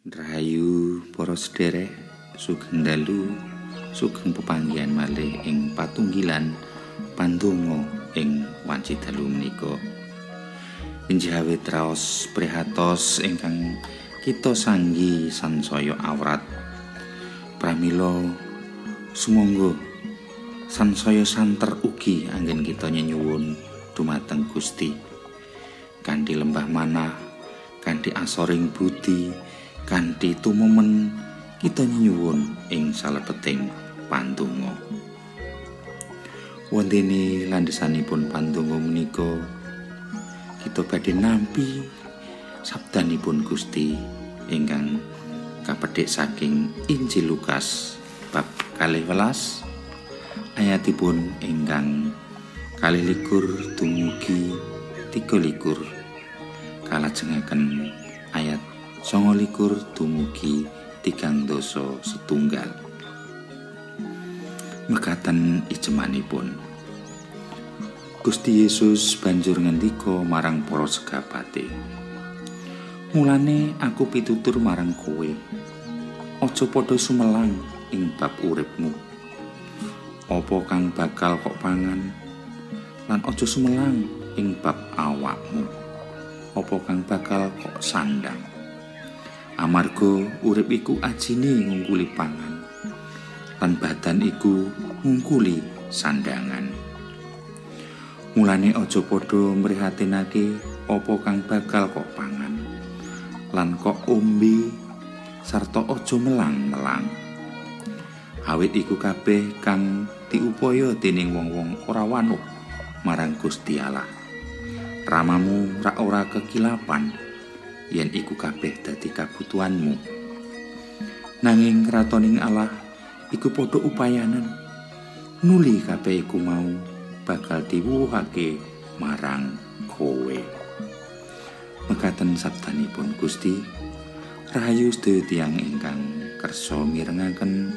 Rahayu para sederek sugeng dalu sugeng pepanggihan malih ing patunggilan pandonga ing wanci dalu menika. Injawe traos prihatos ingkang kita sanggi sansaya awrat. Pramila sumangga sansaya santer ugi anggen kita nyuwun dumateng Gusti. Kanthi lembah manah, kanthi asoring budi, kanthi tumomen kita nyuwun ing salebeting pandonga. Wondene landhesanipun pandonga menika kita badhe nampi sabdanipun Gusti ingkang kapedhik saking Injil Lukas bab kalih welas ayatipun ingkang kalih likur dumugi tiga likur kalajengaken ayat songo likur dumugi tigang doso setunggal. Mekaten ijemanipun. Gusti Yesus banjur ngendika marang para segapate Mulane aku pitutur marang kowe. Aja padha sumelang ing bab uripmu. Apa kang bakal kok pangan? Lan aja sumelang ing bab awakmu. Apa kang bakal kok sandang amarga urip iku ajine ngungkuli pangan lan badan iku ngungkuli sandangan. Mulane aja padha mrihatinake apa kang bakal kok pangan lan kok ombe sarta aja melang-melang. Awit iku kabeh kang diupaya dening wong-wong ora wanuh marang Gusti Allah. Ramamu rak ora kekilapan yen iku kabeh dadi kabutuhanmu. Nanging kratoning Allah iku padha upayanan nuli kabeh iku mau bakal diwuhake marang kowe. Mekaten sabdanipun Gusti, rahayu sedaya tiyang ingkang kersa mirengaken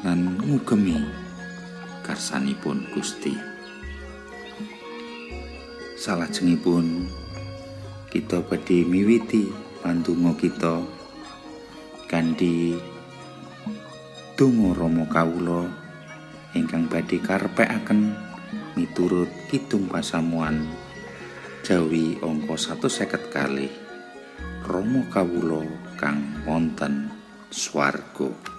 lan ngugemi karsanipun Gusti. Salajengipun kita badhe miwiti pandonga kita. Kanthi donga Rama kawula ingkang badhe karepekaken miturut kidung pasamuan Jawi angka 150 kali Rama kawula kang wonten swarga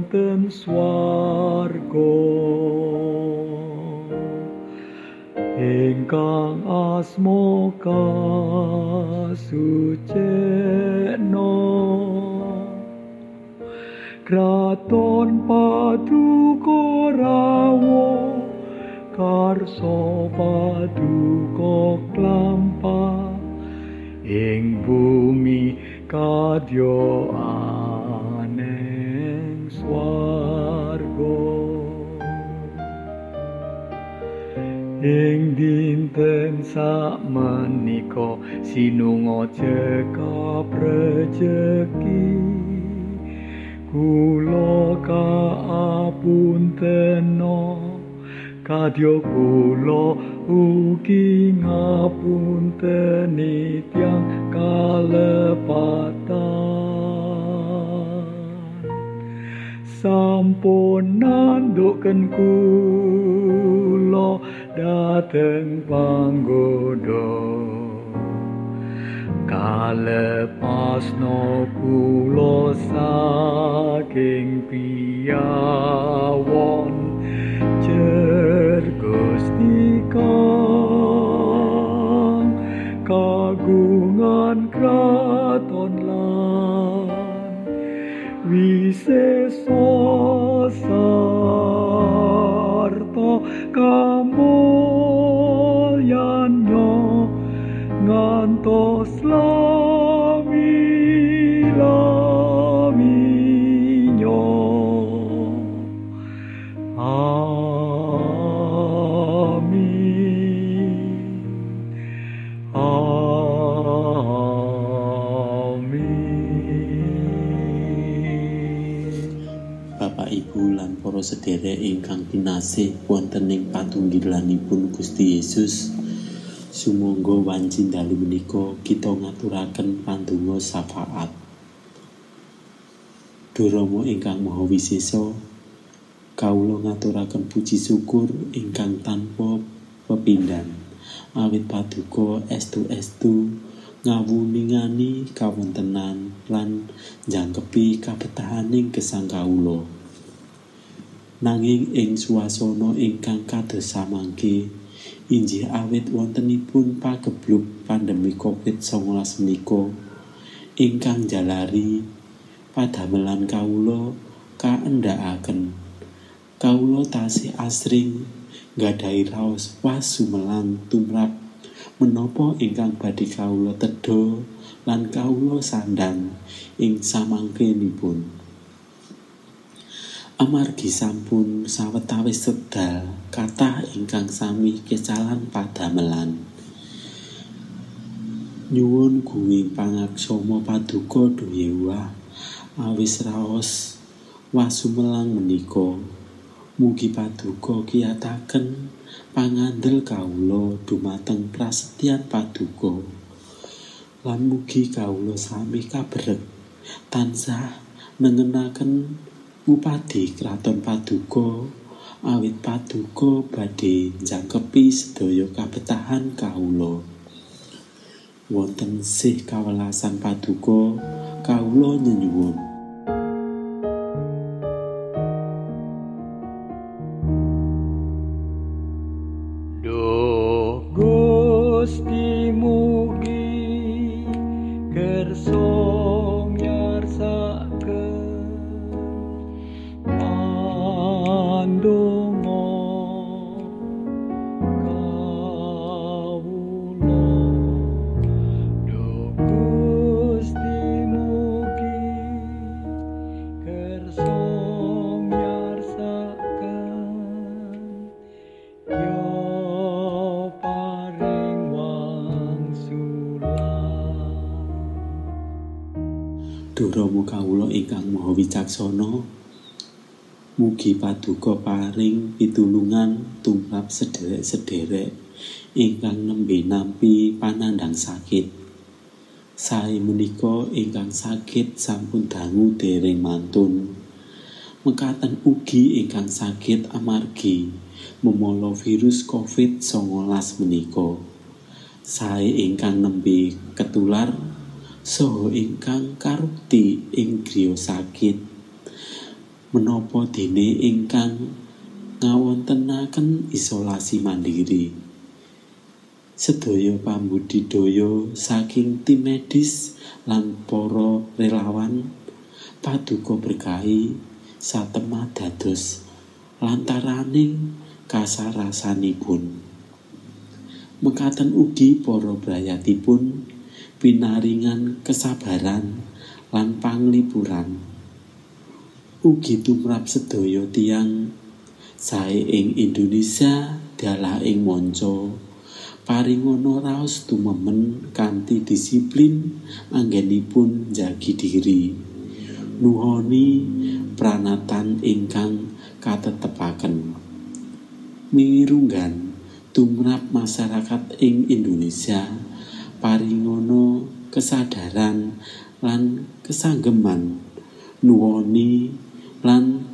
wonten swarga. Ingkang asma kasuceno kraton paduka rawo karso paduka klampa. Ing bumi kadya ing dinten sak menika sinunga cekap rejeki kula kaapunteno kadya kula ugi ngapunteni tiang kalepatan. Sampun nanduken kula dateng panggoda. Kalepasno kula saking piyawon. Cer kraton lan wiseso sarta kamulyannya ngantos Ibu lan para sedherek ingkang kinasih wonten ing patunggilanipun Gusti Yesus. Sumangga wanci dalu menika kita ngaturaken pandonga syafaat. Durama ingkang Maha Wisesa, kawula ngaturaken puji syukur ingkang tanpa pepindhan. Awit paduka estu-estu ngawuningani kawontenan lan njangkepi kabetahaning gesang kawula. Nanging ing swasana ingkang kados samangke, injih awit wontenipun pageblug pandemi Covid-19 menika ingkang jalari padamelan kawula kaendhakaken. Kawula tasih asring nggadahi raos wasumelang tumrap menapa ingkang badhe kawula tedha lan kawula sandang ing samangkenipun amargi sampun sawetawis sedal kathah ingkang sami kecalan padamelan. Nyuwun gunging pangaksama paduka duyewa awis raos wasumelang menika. Mugi paduka kiyataken pangandel kawula dumateng prasetyan paduka. Lan mugi kawula sami kabrek tansah nengenaken upadi kraton paduka awit paduka badhe jangkepi sedaya kabetahan kawula. Wonten sih kawelasan paduka kawula nyuwun maha wicaksana mugi paduka paring pitulungan tumrap sederek-sederek ingkang nembe nampi panandang sakit. Sae menika ingkang sakit sampun dangu dereng mantun. Mekaten ugi ingkang sakit amargi memala virus COVID-19 menika. Sae ingkang nembe ketular saha ingkang karukti ing griya sakit menapa dene ingkang ngawontenaken isolasi mandiri? Sedaya pambudidaya saking tim medis lan para relawan paduka berkahi satemah dados lantaraning kasarasanipun mekaten ugi para brayatipun pinaringan kesabaran lan panglipuran ugi tumrap sedaya tiyang sae ing Indonesia dalah ing manca. Paringana raos tumemen kanthi disiplin anggenipun jagi diri nuhoni pranatan ingkang katetepaken. Mirunggan tumrap masyarakat ing Indonesia paringana kesadaran lan kesanggeman nuwoni lan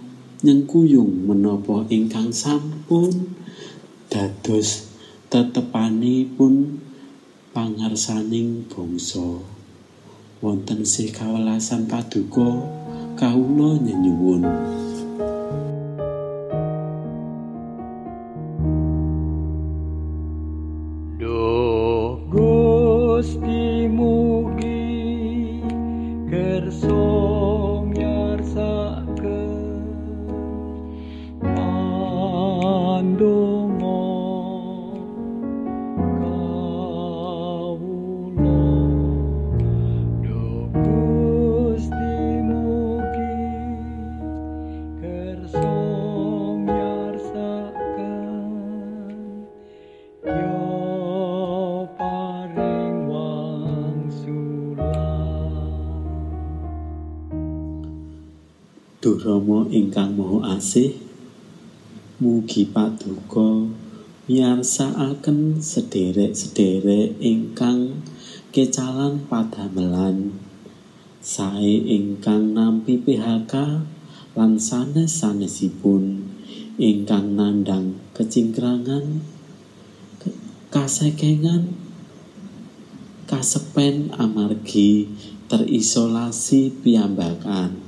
nyengkuyung menapa ingkang sampun dados tetepanipun pangarsaning bangsa. Wonten sih kawelasan paduka kawula nyuwun Rama ingkang Maha Asih, mugi paduka miyarsakaken sederek-sederek ingkang kecalan padamelan. Sae ingkang nampi PHK lan sanes-sanesipun ingkang nandhang kecingkrangan kasekengan kasepen amargi terisolasi piyambakan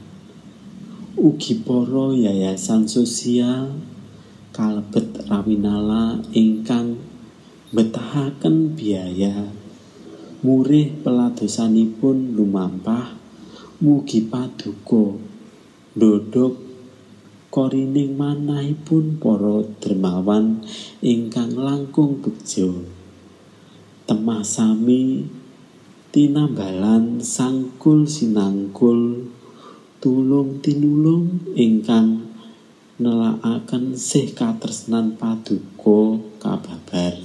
ugi para yayasan sosial kalebet rawinala ingkang betahaken biaya. Murih peladosanipun lumampah mugi paduka. Ndodok korining manahipun para dermawan ingkang langkung bejo. Temah sami tinambalan sangkul sinangkul tulung tinulung ingkang nelakaken sih katresnan paduka kababar.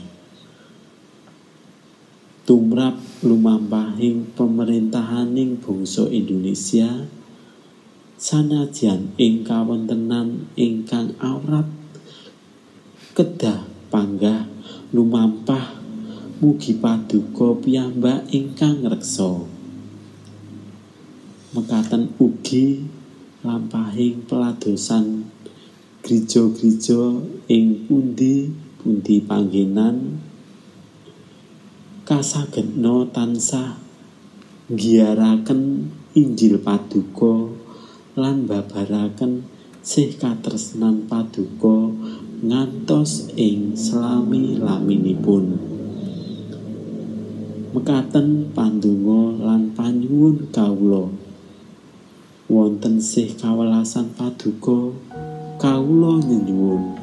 Tumrap lumampahing pemerintahaning bangsa Indonesia sanajan ing kawontenan ingkang awrat kedah panggah lumampah mugi paduka piyambak ingkang reksa mekaten ugi lampahing peladosan gereja-gereja ing pundi-pundi panggenan. Kasagedna tansah nggiyaraken Injil paduka lan babaraken sih katresnan paduka ngantos ing selami laminipun mekaten pandonga lan panyuwun kawula wonten sih kawelasan paduka kawula nyuwun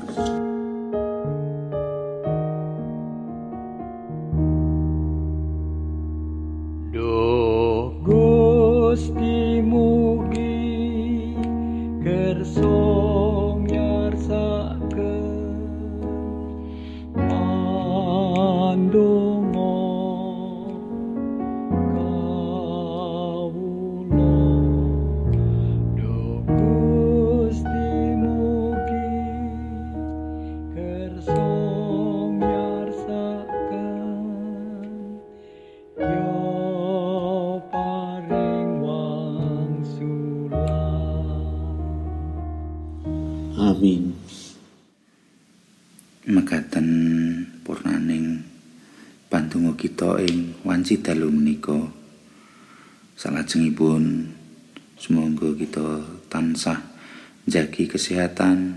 ing wanci dalu menika. Salajengipun semoga kita tansah jagi kesehatan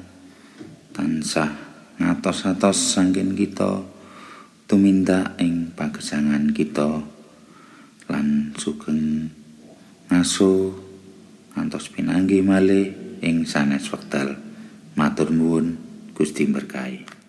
tansah ngatos-atos sangkin kita tumindak ing pagesangan kita lan sugeng ngaso ngantos pinanggih malih ing sanes wekdal. Matur nuwun Gusti berkahi